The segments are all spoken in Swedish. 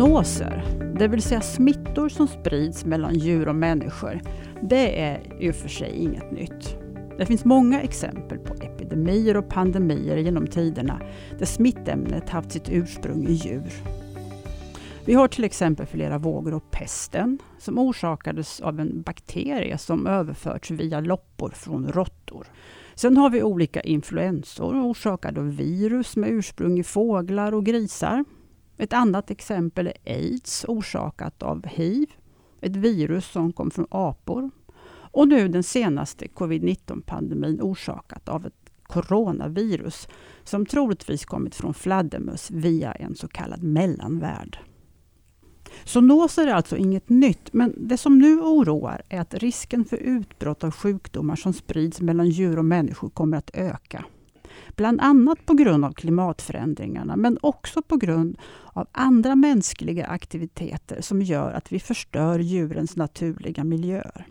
Zoonoser, det vill säga smittor som sprids mellan djur och människor, det är i och för sig inget nytt. Det finns många exempel på epidemier och pandemier genom tiderna där smittämnet haft sitt ursprung i djur. Vi har till exempel flera vågor av pesten som orsakades av en bakterie som överförts via loppor från råttor. Sen har vi olika influensor orsakade av virus med ursprung i fåglar och grisar. Ett annat exempel är aids orsakat av hiv, ett virus som kom från apor. Och nu den senaste covid-19-pandemin orsakat av ett coronavirus som troligtvis kommit från fladdermöss via en så kallad mellanvärld. Zoonoser är alltså inget nytt, men det som nu oroar är att risken för utbrott av sjukdomar som sprids mellan djur och människor kommer att öka. Bland annat på grund av klimatförändringarna, men också på grund av andra mänskliga aktiviteter som gör att vi förstör djurens naturliga miljöer.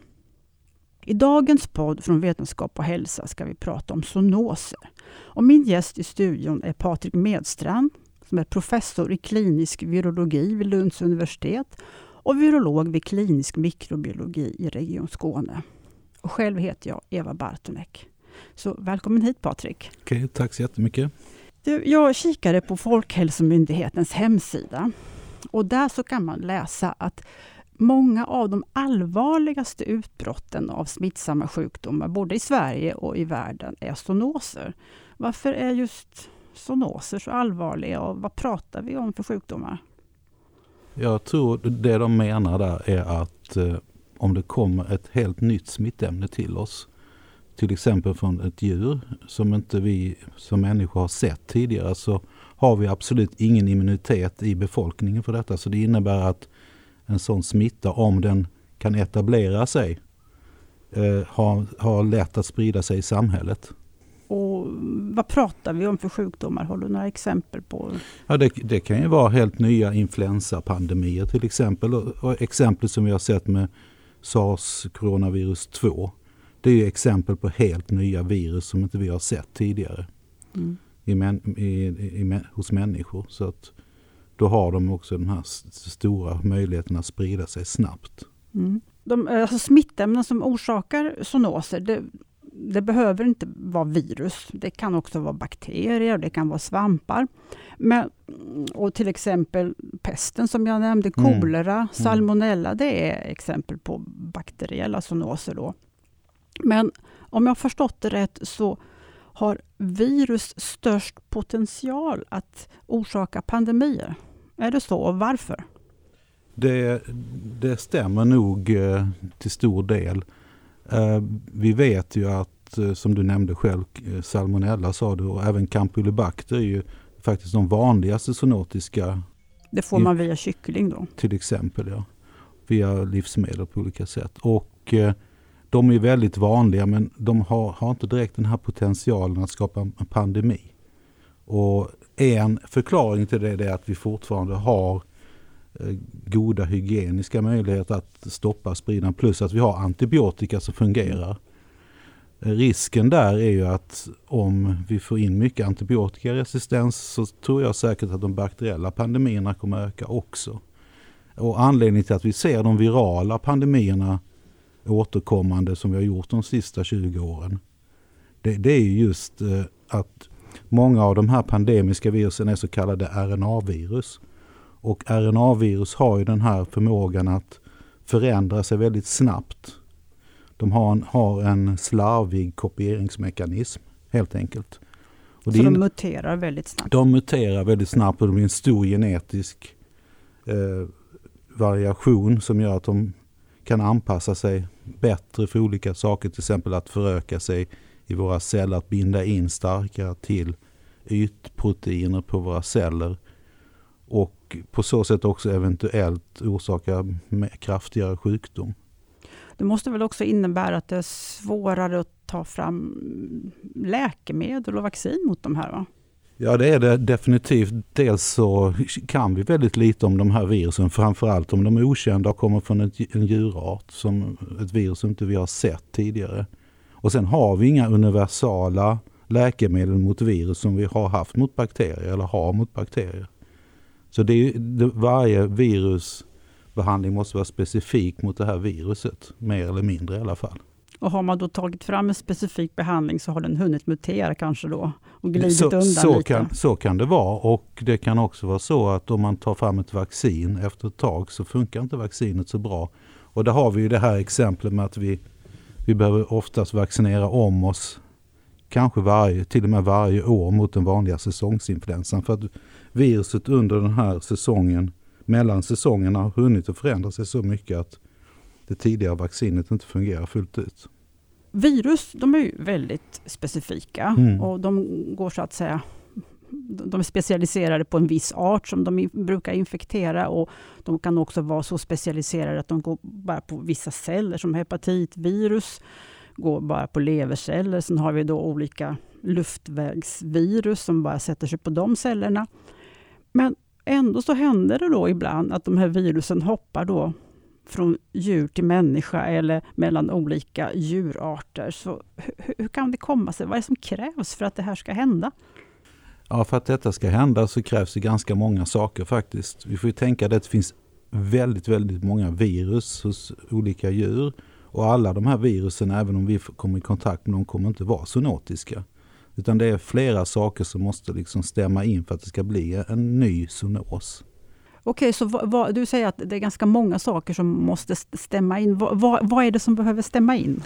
I dagens podd från Vetenskap och hälsa ska vi prata om zoonoser. Och min gäst i studion är Patrik Medstrand som är professor i klinisk virologi vid Lunds universitet och virolog vid klinisk mikrobiologi i Region Skåne. Och själv heter jag Eva Bartonek. Så välkommen hit Patrik. Okej, tack så jättemycket. Du, jag kikade på Folkhälsomyndighetens hemsida och där så kan man läsa att många av de allvarligaste utbrotten av smittsamma sjukdomar, både i Sverige och i världen, är zoonoser. Varför är just zoonoser så allvarliga och vad pratar vi om för sjukdomar? Jag tror det de menar där är att eh, om det kommer ett helt nytt smittämne till oss, till exempel från ett djur som inte vi som människor har sett tidigare, så har vi absolut ingen immunitet i befolkningen för detta. Så det innebär att en sån smitta, om den kan etablera sig, eh, har, har lätt att sprida sig i samhället. Och vad pratar vi om för sjukdomar? Har du några exempel på? Ja, det, det kan ju vara helt nya influensapandemier till exempel. Och, och exempel som vi har sett med sars coronavirus 2. Det är ju exempel på helt nya virus som inte vi har sett tidigare mm. i, män, i, i, hos människor. Så att då har de också den här stora möjligheten att sprida sig snabbt. Mm. De, alltså smittämnen som orsakar zoonoser, det, det behöver inte vara virus. Det kan också vara bakterier, det kan vara svampar. Men, och till exempel pesten som jag nämnde, mm. kolera, mm. salmonella, det är exempel på bakteriella zoonoser. Då. Men om jag har förstått det rätt så har virus störst potential att orsaka pandemier. Är det så och varför? Det, det stämmer nog eh, till stor del. Eh, vi vet ju att, eh, som du nämnde själv, salmonella sa du och även campylobacter är ju faktiskt de vanligaste zoonotiska. Det får man via kyckling då? Till exempel ja. Via livsmedel på olika sätt. Och de är väldigt vanliga men de har, har inte direkt den här potentialen att skapa en pandemi. Och en förklaring till det är att vi fortfarande har eh, goda hygieniska möjligheter att stoppa spridningen plus att vi har antibiotika som fungerar. Eh, risken där är ju att om vi får in mycket antibiotikaresistens så tror jag säkert att de bakteriella pandemierna kommer öka också. Och anledningen till att vi ser de virala pandemierna återkommande som vi har gjort de sista 20 åren. Det, det är just eh, att många av de här pandemiska virusen är så kallade RNA-virus. Och RNA-virus har ju den här förmågan att förändra sig väldigt snabbt. De har en, har en slarvig kopieringsmekanism helt enkelt. Och Så de muterar väldigt snabbt? De muterar väldigt snabbt och det blir en stor genetisk eh, variation som gör att de kan anpassa sig bättre för olika saker. Till exempel att föröka sig i våra celler, att binda in starkare till ytproteiner på våra celler och på så sätt också eventuellt orsaka kraftigare sjukdom. Det måste väl också innebära att det är svårare att ta fram läkemedel och vaccin mot de här? Va? Ja det är det definitivt. Dels så kan vi väldigt lite om de här virusen, framförallt om de är okända och kommer från en djurart, som ett virus som inte vi har sett tidigare. Och sen har vi inga universala läkemedel mot virus som vi har haft mot bakterier eller har mot bakterier. Så det är, det, varje virusbehandling måste vara specifik mot det här viruset, mer eller mindre i alla fall. Och har man då tagit fram en specifik behandling så har den hunnit mutera kanske då och glidit så, undan så lite? Kan, så kan det vara och det kan också vara så att om man tar fram ett vaccin efter ett tag så funkar inte vaccinet så bra. Och där har vi ju det här exemplet med att vi, vi behöver oftast vaccinera om oss kanske varje, till och med varje år mot den vanliga säsongsinfluensan. För att viruset under den här säsongen, mellan säsongerna, har hunnit att förändra sig så mycket att det tidigare vaccinet inte fungerar fullt ut. Virus de är ju väldigt specifika Mm. och de går så att säga de är specialiserade på en viss art som de brukar infektera och de kan också vara så specialiserade att de går bara på vissa celler som hepatitvirus går bara på leverceller. Sen har vi då olika luftvägsvirus som bara sätter sig på de cellerna. Men ändå så händer det då ibland att de här virusen hoppar då från djur till människa eller mellan olika djurarter. Så hur, hur kan det komma sig? Vad är det som krävs för att det här ska hända? Ja, för att detta ska hända så krävs det ganska många saker faktiskt. Vi får ju tänka att det finns väldigt, väldigt många virus hos olika djur. Och alla de här virusen, även om vi kommer i kontakt med dem, kommer inte vara zoonotiska. Utan det är flera saker som måste liksom stämma in för att det ska bli en ny zoonos. Okej, så va, va, du säger att det är ganska många saker som måste stämma in. Vad, vad, vad är det som behöver stämma in?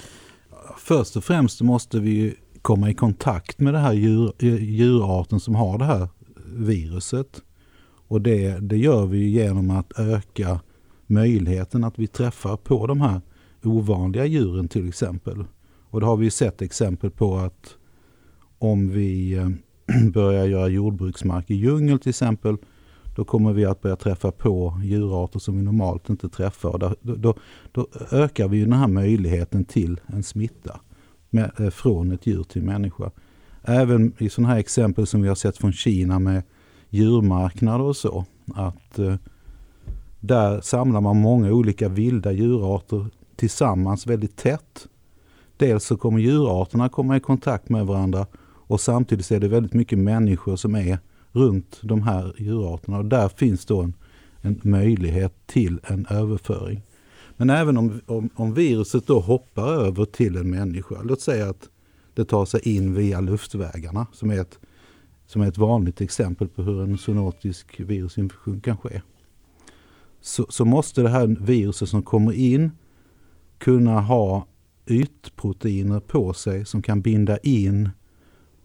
Först och främst måste vi komma i kontakt med den här djur, eh, djurarten som har det här viruset. Och det, det gör vi genom att öka möjligheten att vi träffar på de här ovanliga djuren till exempel. Och det har vi sett exempel på att om vi eh, börjar göra jordbruksmark i djungel till exempel då kommer vi att börja träffa på djurarter som vi normalt inte träffar. Då, då, då ökar vi ju den här möjligheten till en smitta med, eh, från ett djur till människa. Även i sådana här exempel som vi har sett från Kina med djurmarknader och så. Att eh, där samlar man många olika vilda djurarter tillsammans väldigt tätt. Dels så kommer djurarterna komma i kontakt med varandra och samtidigt är det väldigt mycket människor som är runt de här djurarterna och där finns då en, en möjlighet till en överföring. Men även om, om, om viruset då hoppar över till en människa, låt säga att det tar sig in via luftvägarna som är ett, som är ett vanligt exempel på hur en zoonotisk virusinfektion kan ske. Så, så måste det här viruset som kommer in kunna ha ytproteiner på sig som kan binda in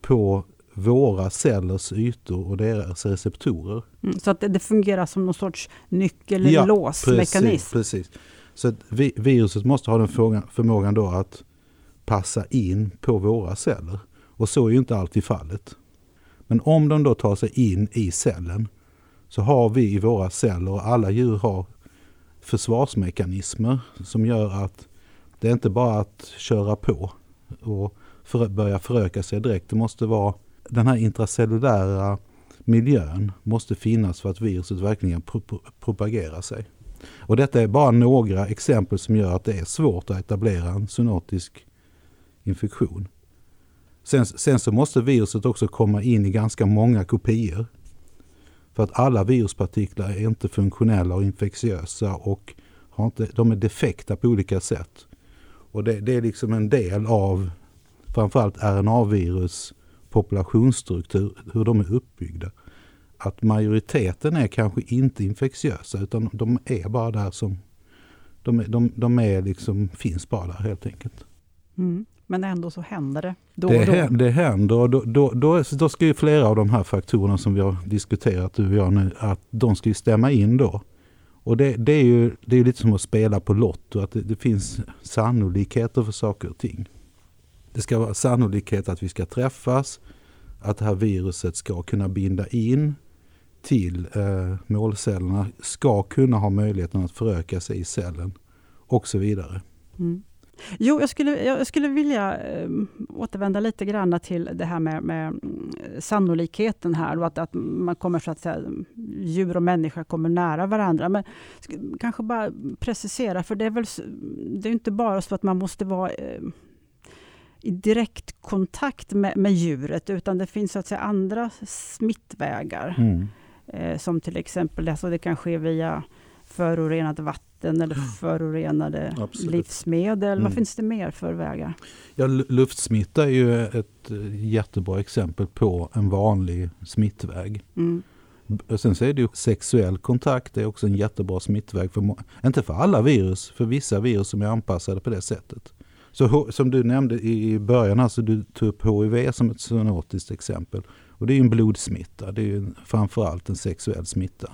på våra cellers ytor och deras receptorer. Mm, så att det, det fungerar som någon sorts nyckel eller låsmekanism. Precis, precis. Så att vi, viruset måste ha den förmågan, förmågan då att passa in på våra celler. Och så är ju inte alltid fallet. Men om de då tar sig in i cellen så har vi i våra celler, och alla djur har försvarsmekanismer som gör att det är inte bara att köra på och för, börja föröka sig direkt. Det måste vara den här intracellulära miljön måste finnas för att viruset verkligen pro propagerar sig. Och detta är bara några exempel som gör att det är svårt att etablera en zoonotisk infektion. Sen, sen så måste viruset också komma in i ganska många kopior. För att alla viruspartiklar är inte funktionella och infektiösa och har inte, de är defekta på olika sätt. Och det, det är liksom en del av framförallt RNA-virus populationsstruktur, hur de är uppbyggda. Att majoriteten är kanske inte infektiösa utan de är bara där som de, de, de är liksom, finns bara där helt enkelt. Mm. Men ändå så händer det då det, och då. Händer, det händer och då, då, då, då ska ju flera av de här faktorerna som vi har diskuterat du och jag nu, att de ska ju stämma in då. Och det, det är ju det är lite som att spela på Lotto, att det, det finns sannolikheter för saker och ting. Det ska vara sannolikhet att vi ska träffas, att det här viruset ska kunna binda in till eh, målcellerna, ska kunna ha möjligheten att föröka sig i cellen och så vidare. Mm. Jo, jag skulle, jag skulle vilja eh, återvända lite grann till det här med, med mm, sannolikheten här och att, att man kommer så att säga, djur och människa kommer nära varandra. Men kanske bara precisera, för det är väl det är inte bara så att man måste vara eh, i direkt kontakt med, med djuret, utan det finns så att säga andra smittvägar. Mm. Eh, som till exempel, alltså det kan ske via förorenat vatten eller förorenade Absolut. livsmedel. Mm. Vad finns det mer för vägar? Ja, lu- luftsmitta är ju ett eh, jättebra exempel på en vanlig smittväg. Mm. Sen så är det ju sexuell kontakt, det är också en jättebra smittväg. För, inte för alla virus, för vissa virus som är anpassade på det sättet. Så som du nämnde i början, alltså du tog upp HIV som ett zoonotiskt exempel. Och det är en blodsmitta, det är ju framförallt en sexuell smitta.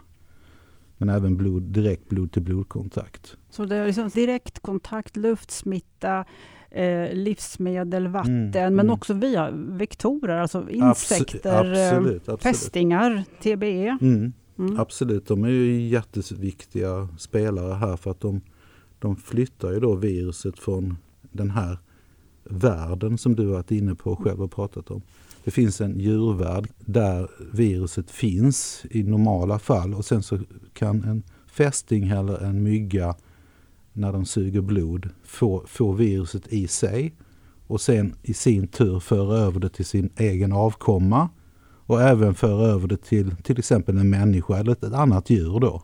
Men även blod, direkt blod till blodkontakt. Så det är liksom direkt kontakt, luftsmitta, eh, livsmedel, vatten, men mm. också via vektorer, alltså insekter, eh, absolut, absolut. fästingar, TBE. Mm. Mm. Absolut, de är ju jätteviktiga spelare här för att de, de flyttar ju då viruset från den här världen som du har varit inne på och själv har pratat om. Det finns en djurvärld där viruset finns i normala fall och sen så kan en fästing eller en mygga när de suger blod få, få viruset i sig och sen i sin tur föra över det till sin egen avkomma och även föra över det till till exempel en människa eller ett, ett annat djur då.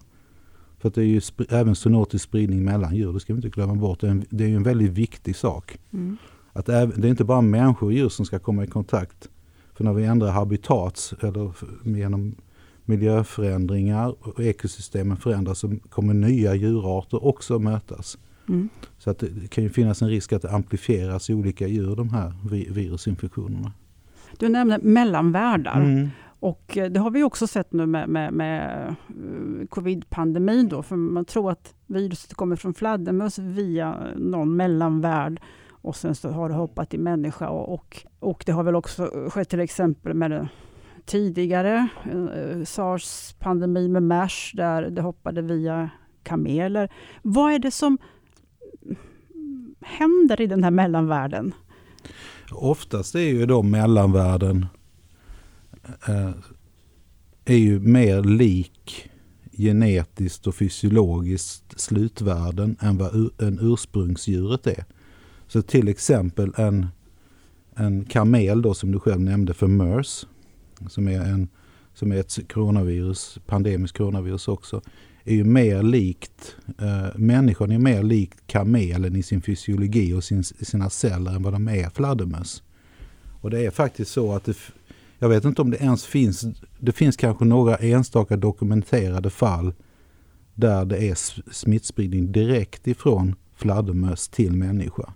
För att det är ju även zoonotisk spridning mellan djur, det ska vi inte glömma bort. Det är en, det är en väldigt viktig sak. Mm. Att även, det är inte bara människor och djur som ska komma i kontakt. För när vi ändrar habitat eller genom miljöförändringar och ekosystemen förändras så kommer nya djurarter också mötas. Mm. Så att det det kan ju finnas en risk att det amplifieras i olika djur de här vi- virusinfektionerna. Du nämnde mellanvärldar. Mm. Och eh, det har vi också sett nu med, med, med eh, covid-pandemin då, för man tror att viruset kommer från fladdermöss via någon mellanvärld och sen så har det hoppat i människa och, och, och det har väl också eh, skett till exempel med det tidigare sars-pandemi med mers där det hoppade via kameler. Vad är det som händer i den här mellanvärlden? Oftast är ju då mellanvärlden Eh, är ju mer lik genetiskt och fysiologiskt slutvärden än vad ur, en ursprungsdjuret är. Så till exempel en, en kamel då som du själv nämnde för MERS som är, en, som är ett coronavirus, pandemiskt coronavirus också, är ju mer likt, eh, människan är mer likt kamelen i sin fysiologi och sin, sina celler än vad de är fladdermöss. Och det är faktiskt så att det, jag vet inte om det ens finns, det finns kanske några enstaka dokumenterade fall där det är smittspridning direkt ifrån fladdermöss till människa.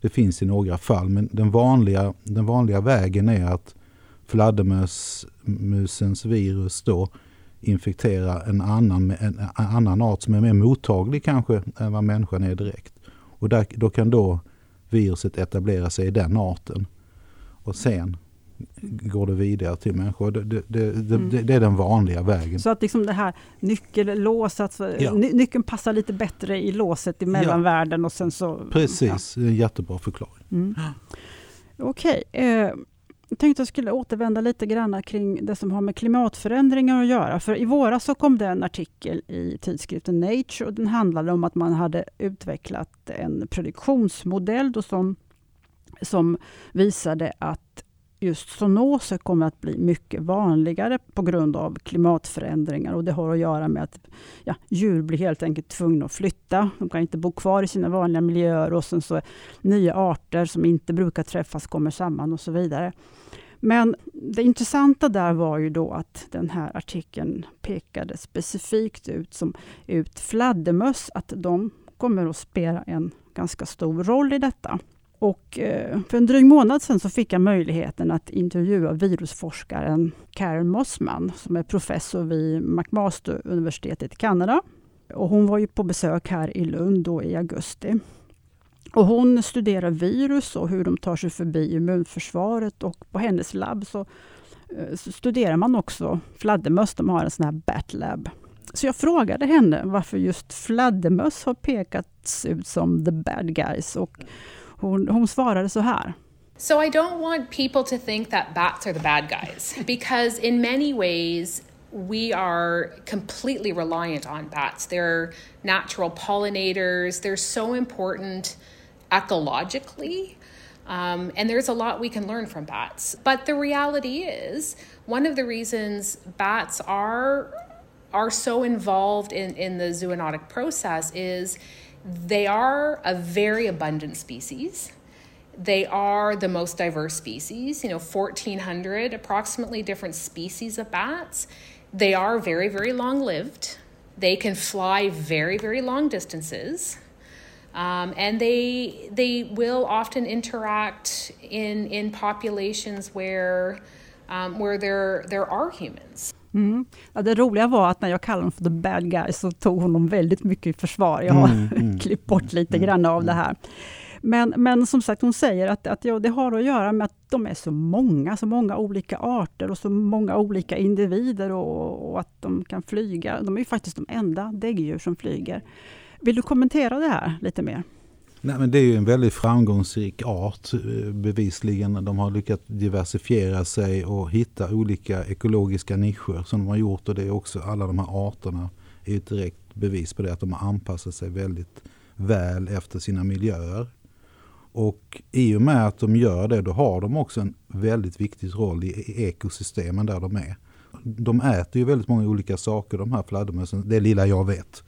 Det finns i några fall men den vanliga, den vanliga vägen är att fladdermusens virus då infekterar en annan, en annan art som är mer mottaglig kanske än vad människan är direkt. Och där, då kan då viruset etablera sig i den arten. Och sen går det vidare till människor. Det, det, det, Mm. det, är den vanliga vägen. Så att liksom det här nyckellås, alltså, Ja. ny, nyckeln passar lite bättre i låset i mellanvärlden och sen så... Precis, är en jättebra förklaring. Ja. Mm. Okej, eh, jag tänkte jag skulle återvända lite grann kring det som har med klimatförändringar att göra. För i våras så kom det en artikel i tidskriften Nature och den handlade om att man hade utvecklat en prediktionsmodell då som, som visade att just zoonoser kommer att bli mycket vanligare på grund av klimatförändringar och det har att göra med att ja, djur blir helt enkelt tvungna att flytta. De kan inte bo kvar i sina vanliga miljöer och sen så nya arter som inte brukar träffas kommer samman och så vidare. Men det intressanta där var ju då att den här artikeln pekade specifikt ut som ut fladdermöss, att de kommer att spela en ganska stor roll i detta. Och eh, för en dryg månad sedan så fick jag möjligheten att intervjua virusforskaren Karen Mossman som är professor vid McMaster-universitetet i Kanada. Och hon var ju på besök här i Lund då i augusti. Och hon studerar virus och hur de tar sig förbi immunförsvaret och på hennes labb så, eh, så studerar man också fladdermöss. De har en sån här bat lab. Så jag frågade henne varför just fladdermöss har pekats ut som the bad guys och hon, hon svarade så här. So I don't want people to think that bats are the bad guys because in many ways we are completely reliant on bats. They're natural pollinators. They're so important ecologically. Um, and there's a lot we can learn from bats. But the reality is, one of the reasons bats are are so involved in, in the zoonotic process is they are a very abundant species. They are the most diverse species, you know, 1,400 approximately different species of bats. They are very, very long lived. They can fly very, very long distances. Um, and they, they will often interact in, in populations where, um, where there, there are humans. Mm. Ja, det roliga var att när jag kallade dem för the bad guys så tog hon dem väldigt mycket i försvar. Jag har mm, mm, klippt bort lite mm, grann av det här. Men, men som sagt, hon säger att, att ja, det har att göra med att de är så många, så många olika arter och så många olika individer och, och att de kan flyga. De är ju faktiskt de enda däggdjur som flyger. Vill du kommentera det här lite mer? Nej, men det är ju en väldigt framgångsrik art eh, bevisligen. De har lyckats diversifiera sig och hitta olika ekologiska nischer som de har gjort. Och det är också alla de här arterna är ett direkt bevis på det att de har anpassat sig väldigt väl efter sina miljöer. Och i och med att de gör det då har de också en väldigt viktig roll i ekosystemen där de är. De äter ju väldigt många olika saker de här fladdermössen, det lilla jag vet.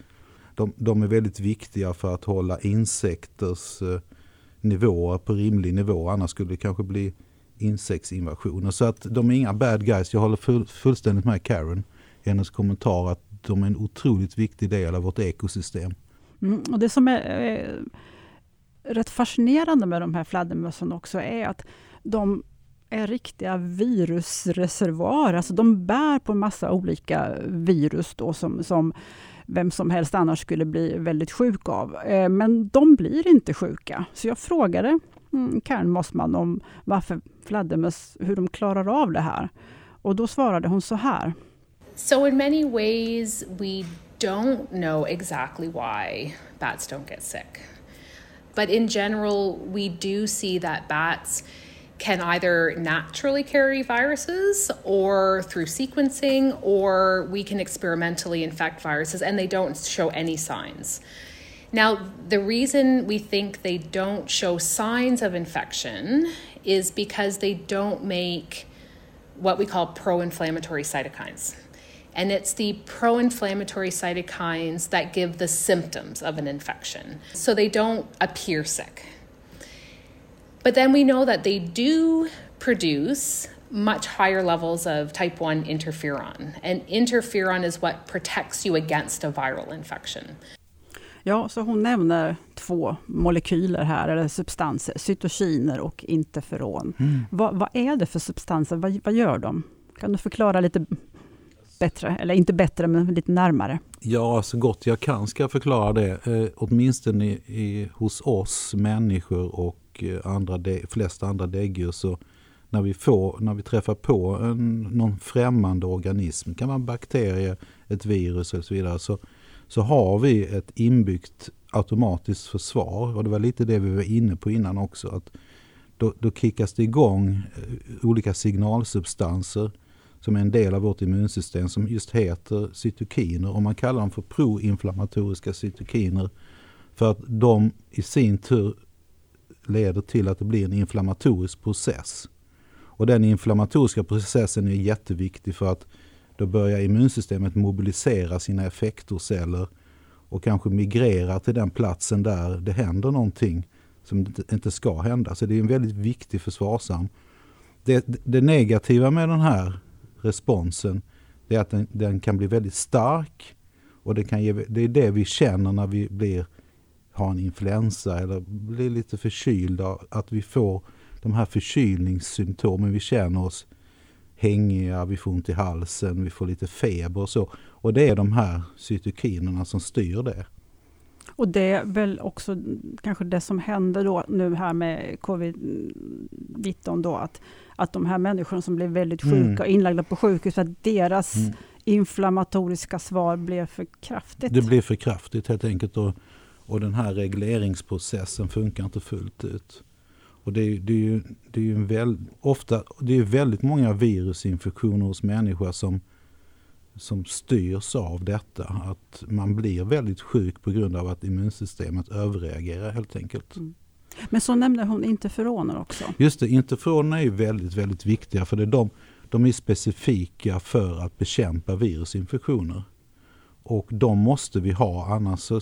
De, de, är väldigt viktiga för att hålla insekters eh, nivåer på rimlig nivå. Annars skulle det kanske bli insektsinvasioner. Så att de är inga bad guys. Jag håller full, fullständigt med Karen i hennes kommentar att de är en otroligt viktig del av vårt ekosystem. Mm, och det som är är rätt fascinerande med de här fladdermössen också är att de är riktiga virusreservoar. Alltså de bär på en massa olika virus då som, som vem som helst annars skulle bli väldigt sjuk av. Eh, men de blir inte sjuka. Så jag frågade mm, Karen Mossman om varför fladdermöss, hur de klarar av det här. Och då svarade hon så här. So in many ways we don't know exactly why bats don't get sick. But in general, we do see that bats can either naturally carry viruses or through sequencing, or we can experimentally infect viruses and they don't show any signs. Now, the reason we think they don't show signs of infection is because they don't make what we call pro inflammatory cytokines. And it's the pro inflammatory cytokines that give the symptoms of an infection. So they don't appear sick. But then we know that they do produce much higher levels of type 1 interferon. And interferon is what protects you against a viral infection. Ja, så hon nämner två molekyler här, eller substanser, cytokiner och interferon. Mm. Vad, vad, är det för substanser? Vad, vad gör de? Kan du förklara lite bättre, eller inte bättre men lite närmare. Ja, så gott jag kan ska jag förklara det. Eh, åtminstone i, i, hos oss människor och och eh, andra de, flesta andra däggdjur så när vi, får, när vi träffar på en, någon främmande organism, det kan vara en bakterie, ett virus och så vidare, så, så har vi ett inbyggt automatiskt försvar. Och det var lite det vi var inne på innan också. att Då, då kickas det igång eh, olika signalsubstanser som är en del av vårt immunsystem som just heter cytokiner och man kallar dem för proinflammatoriska cytokiner för att de i sin tur leder till att det blir en inflammatorisk process. Och den inflammatoriska processen är jätteviktig för att då börjar immunsystemet mobilisera sina effektorceller och kanske migrera till den platsen där det händer någonting som inte ska hända. Så det är en väldigt viktig försvarsarm. Det, det negativa med den här responsen, är att den, den, kan bli väldigt stark. Och det, kan ge, det är det vi känner när vi blir, har en influensa eller blir lite förkylda. Att vi får de här förkylningssymptomen. Vi känner oss hängiga, vi får ont i halsen, vi får lite feber och så. Och det är de här cytokinerna som styr det. Och det är väl också kanske det som händer då nu här med covid-19 då, att att de här människorna som blev väldigt sjuka mm. och inlagda på sjukhus, att deras mm. inflammatoriska svar blev för kraftigt. Det blev för kraftigt helt enkelt och, och den här regleringsprocessen funkar inte fullt ut. Och det, är, det är ju, det är ju väl, ofta, det är väldigt många virusinfektioner hos människor som, som styrs av detta. Att man blir väldigt sjuk på grund av att immunsystemet överreagerar helt enkelt. Mm. Men så nämnde hon interferoner också. Just det, interferoner är ju väldigt, väldigt viktiga för det är de, de är specifika för att bekämpa virusinfektioner. Och de måste vi ha annars så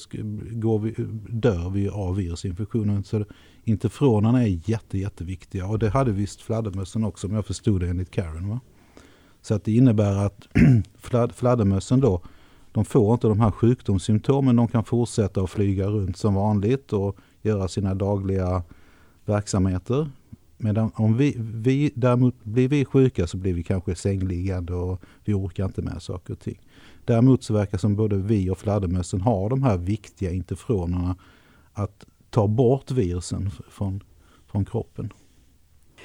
går vi, dör vi av virusinfektionen. Så interferonerna är jätte, jätteviktiga och det hade visst fladdermössen också om jag förstod det enligt Karen. Va? Så att det innebär att fladdermössen då, de får inte de här sjukdomssymptomen. De kan fortsätta att flyga runt som vanligt och göra sina dagliga verksamheter. Medan om vi, vi, däremot blir vi sjuka så blir vi kanske sängliggande och vi orkar inte med saker och ting. Däremot så verkar som både vi och fladdermössen har de här viktiga interferonerna att ta bort virusen från, från kroppen.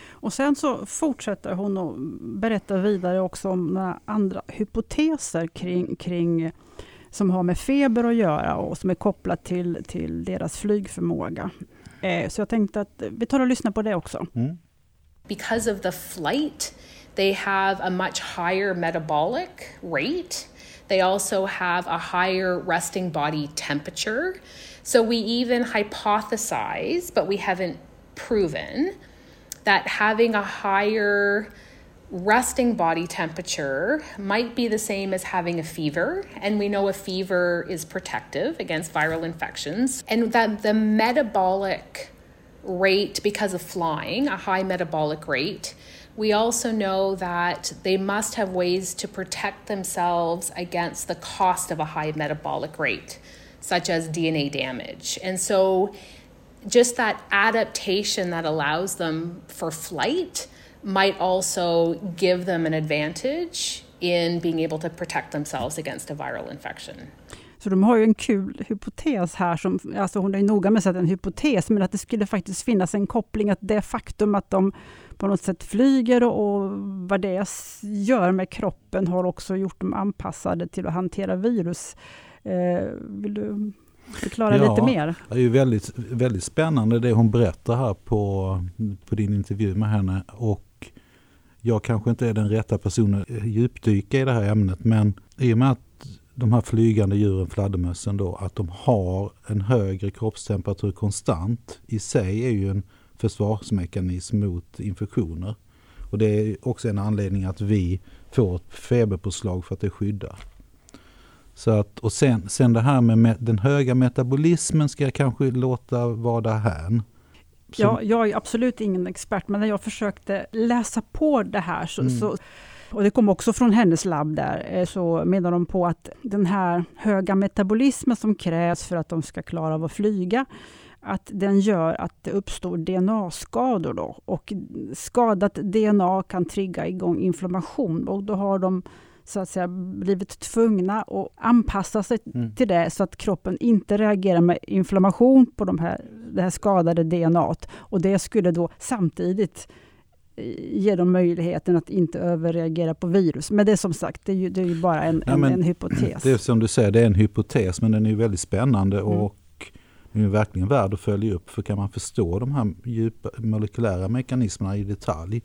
Och sen så fortsätter hon att berätta vidare också om några andra hypoteser kring, kring som har med feber att göra och som är kopplat till, till deras flygförmåga. Eh, så jag tänkte att vi tar och lyssnar på det också. Mm. Because of the flight they have a much higher metabolic rate. They also have a higher resting body temperature. So we even hypothesize, but we haven't proven, that having a higher resting body temperature might be the same as having a fever, and we know a fever is protective against viral infections, and that the metabolic rate, because of flying, a high metabolic rate, we also know that they must have ways to protect themselves against the cost of a high metabolic rate, such as DNA damage. And so, just that adaptation that allows them for flight might also give them an advantage in being able to protect themselves against a viral infection. Så de har ju en kul hypotes här, som, alltså hon är noga med att säga en hypotes, men att det skulle faktiskt finnas en koppling, att det faktum att de på något sätt flyger och vad det gör med kroppen har också gjort dem anpassade till att hantera virus. Eh, vill du förklara ja, lite mer? Det är ju väldigt, väldigt spännande det hon berättar här på, på din intervju med henne. Och jag kanske inte är den rätta personen att djupdyka i det här ämnet men i och med att de här flygande djuren, fladdermössen då, att de har en högre kroppstemperatur konstant i sig är ju en försvarsmekanism mot infektioner. Och det är också en anledning att vi får ett feberpåslag för att det skyddar. Så att, och sen, sen det här med den höga metabolismen ska jag kanske låta vara därhän. Ja, jag är absolut ingen expert, men när jag försökte läsa på det här så, mm. så och det kom också från hennes labb där, eh, så menar de på att den här höga metabolismen som krävs för att de ska klara av att flyga, att den gör att det uppstår DNA-skador. Då. Och skadat DNA kan trigga igång inflammation och då har de så att säga blivit tvungna att anpassa sig mm. till det så att kroppen inte reagerar med inflammation på de här, det här skadade DNA. Och det skulle då samtidigt eh, ge dem möjligheten att inte överreagera på virus. Men det är som sagt, det är ju, det är ju bara en, ja, en, en, hypotes. Det är som du säger, det är en hypotes men den är väldigt spännande mm. och den är verkligen värd att följa upp. För kan man förstå de här djupa molekylära mekanismerna i detalj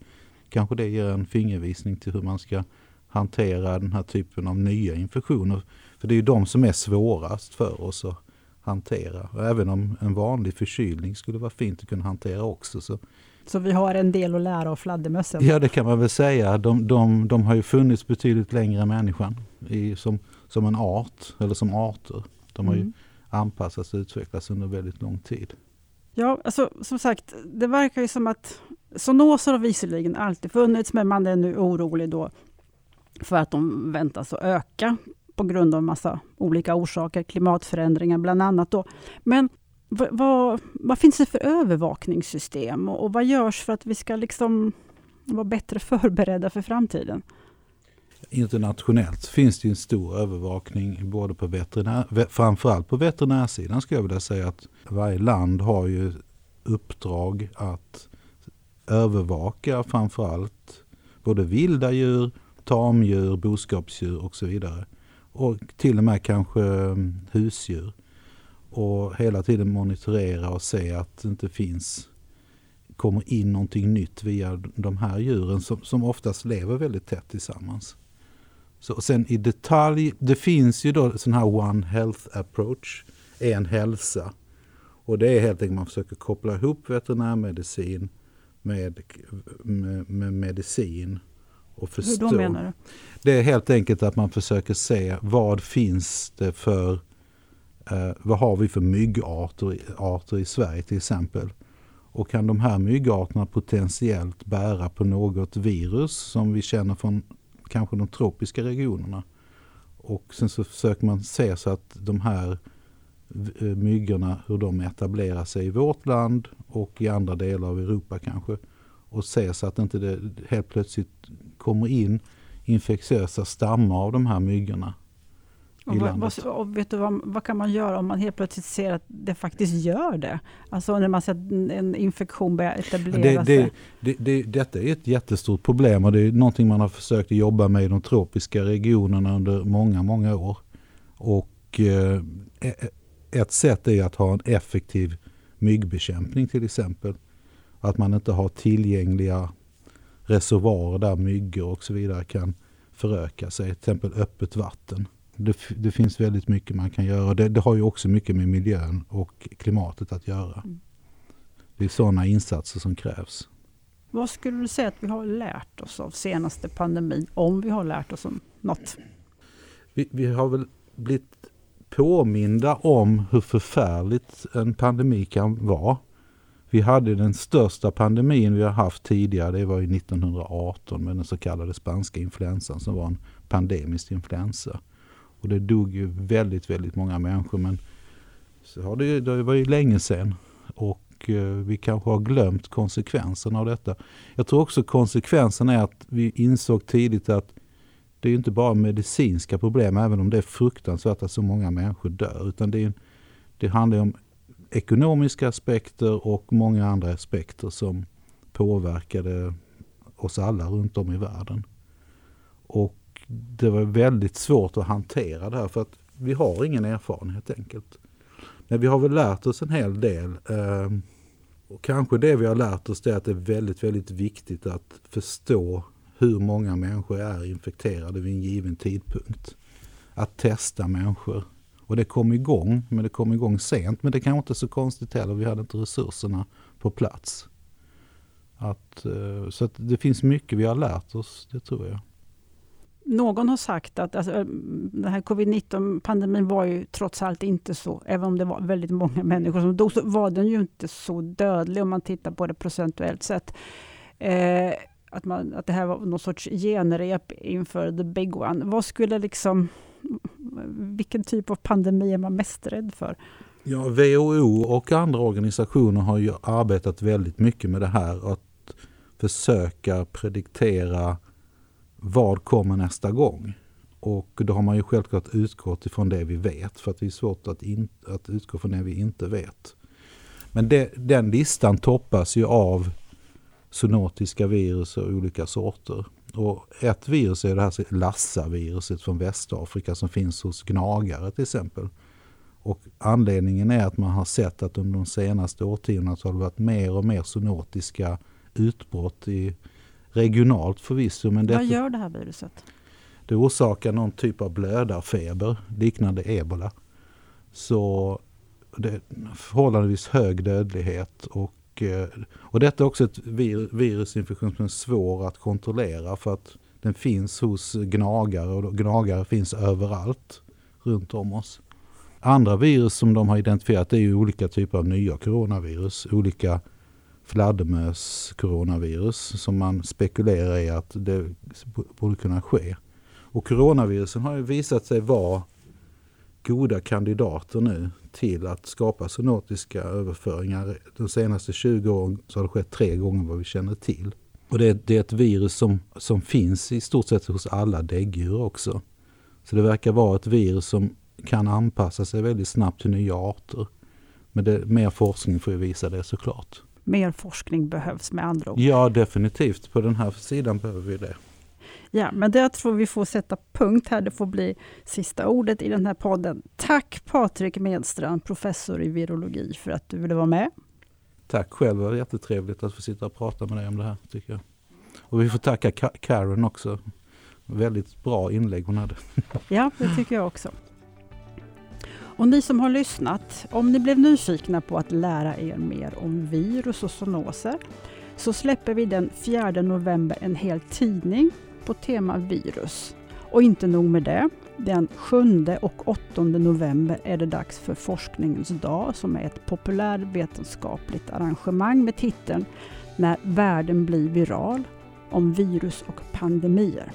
kanske det ger en fingervisning till hur man ska hantera den här typen av nya infektioner. För det är ju de som är svårast för oss att hantera. Och även om en vanlig förkylning skulle vara fint att kunna hantera också. Så, så vi har en del att lära av fladdermössen? Ja det kan man väl säga. De, de, de har ju funnits betydligt längre än människan i, som, som en art eller som arter. De har mm. ju anpassas och utvecklas under väldigt lång tid. Ja, alltså, som sagt, det verkar ju som att zoonoser har visserligen alltid funnits, men man är nu orolig då för att de väntas att öka på grund av massa olika orsaker, klimatförändringar bland annat. Då. Men vad, vad, vad finns det för övervakningssystem och, och, vad görs för att vi ska liksom vara bättre förberedda för framtiden? Internationellt finns det en stor övervakning både på veterinär, framförallt på veterinärsidan skulle jag vilja säga att varje land har ju uppdrag att övervaka framförallt både vilda djur tamdjur, boskapsdjur och så vidare. Och till och med kanske mm, husdjur. Och hela tiden monitorera och se att det inte finns kommer in någonting nytt via de här djuren som, som oftast lever väldigt tätt tillsammans. Så sen i detalj, det finns ju då sån här One Health Approach, en hälsa. Och det är helt enkelt man försöker koppla ihop veterinärmedicin med, med, med medicin och förstå. Hur då menar du? Det är helt enkelt att man försöker se vad finns det för eh, vad har vi för myggarter arter i Sverige till exempel. Och kan de här myggarterna potentiellt bära på något virus som vi känner från kanske de tropiska regionerna. Och sen så försöker man se så att de här eh, myggorna, hur de etablerar sig i vårt land och i andra delar av Europa kanske. Och se så att inte det helt plötsligt kommer in infektiösa stammar av de här myggorna och vad, och vet du vad, vad, kan man göra om man helt plötsligt ser att det faktiskt gör det? Alltså när man ser att en infektion börjar etablera det, sig. Det, det, detta är ett jättestort problem och det är någonting man har försökt jobba med i de tropiska regionerna under många, många år. Och eh, ett sätt är att ha en effektiv myggbekämpning till exempel. Att man inte har tillgängliga reservoarer där myggor och så vidare kan föröka sig, till exempel öppet vatten. Det, det, finns väldigt mycket man kan göra. Det, det, har ju också mycket med miljön och klimatet att göra. Mm. Det är sådana insatser som krävs. Vad skulle du säga att vi har lärt oss av senaste pandemin, om vi har lärt oss om något? Vi, vi har väl blivit påminda om hur förfärligt en pandemi kan vara. Vi hade den största pandemin vi har haft tidigare, det var ju 1918 med den så kallade spanska influensan som var en pandemisk influensa. Och det dog ju väldigt, väldigt många människor. Men så har det, det var ju länge sedan. Och eh, vi kanske har glömt konsekvenserna av detta. Jag tror också konsekvensen är att vi insåg tidigt att det är inte bara medicinska problem, även om det är fruktansvärt att så många människor dör. Utan det, är, det handlar om ekonomiska aspekter och många andra aspekter som påverkade oss alla runt om i världen. Och det var väldigt svårt att hantera det här för att vi har ingen erfarenhet helt enkelt. Men vi har väl lärt oss en hel del. Ehm, och kanske det vi har lärt oss är att det är väldigt, väldigt viktigt att förstå hur många människor är infekterade vid en given tidpunkt. Att testa människor. Och det kom igång, men det kom igång sent. Men det kanske inte är så konstigt heller, vi hade inte resurserna på plats. Att, eh, så att det finns mycket vi har lärt oss, det tror jag. Någon har sagt att alltså, eh, den här covid-19-pandemin var ju trots allt inte så, även om det var väldigt många människor som dog, så var den ju inte så dödlig om man tittar på det procentuellt sett. Eh, att, man, att det här var någon sorts genrep inför the big one. Vad skulle liksom, vilken typ av pandemi är man mest rädd för? Ja, WHO och andra organisationer har ju arbetat väldigt mycket med det här. Att försöka prediktera vad kommer nästa gång? Och då har man ju självklart utgått ifrån det vi vet för att det är svårt att, in, att utgå från det vi inte vet. Men det, den listan toppas ju av zoonotiska virus och olika sorter. Och ett virus är det här Lassa-viruset från Västafrika som finns hos gnagare till exempel. Och anledningen är att man har sett att under de senaste årtiondena så har det varit mer och mer zoonotiska utbrott i regionalt förvisso. Men Vad gör det här viruset? Det orsakar någon typ av blödarfeber liknande ebola. Så det är förhållandevis hög dödlighet. Och, eh, och detta är också ett vir, virusinfektion som är svår att kontrollera för att den finns hos gnagare och gnagare finns överallt runt om oss. Andra virus som de har identifierat är ju olika typer av nya coronavirus. Olika fladdermös coronavirus som man spekulerar i att det borde kunna ske. Och coronavirusen har ju visat sig vara goda kandidater nu till att skapa zoonotiska överföringar. De senaste 20 åren så har det skett tre gånger vad vi känner till. Och det, det är ett virus som, som finns i stort sett hos alla däggdjur också. Så det verkar vara ett virus som kan anpassa sig väldigt snabbt till nya arter. Men det, mer forskning får ju visa det såklart mer forskning behövs med andra ord. Ja, definitivt. På den här sidan behöver vi det. Ja, men det tror vi får sätta punkt här. Det får bli sista ordet i den här podden. Tack Patrik Medstrand, professor i virologi, för att du ville vara med. Tack själv, det var jättetrevligt att få sitta och prata med dig om det här. tycker jag. Och vi får tacka Karen också. Väldigt bra inlägg hon hade. Ja, det tycker jag också. Och ni som har lyssnat, om ni blev nyfikna på att lära er mer om virus och zoonoser så släpper vi den 4 november en hel tidning på tema virus. Och inte nog med det, den 7 och 8 november är det dags för Forskningens dag som är ett populärvetenskapligt arrangemang med titeln När världen blir viral om virus och pandemier.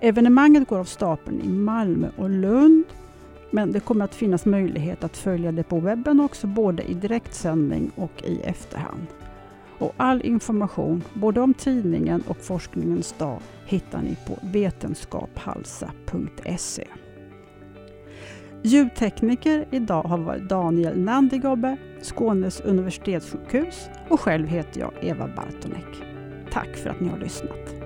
Evenemanget går av stapeln i Malmö och Lund men det kommer att finnas möjlighet att följa det på webben också både i direktsändning och i efterhand. Och all information, både om tidningen och forskningens dag, hittar ni på vetenskaphalsa.se. Ljudtekniker idag har varit Daniel Nandigobbe, Skånes universitetssjukhus och själv heter jag Eva Bartonek. Tack för att ni har lyssnat.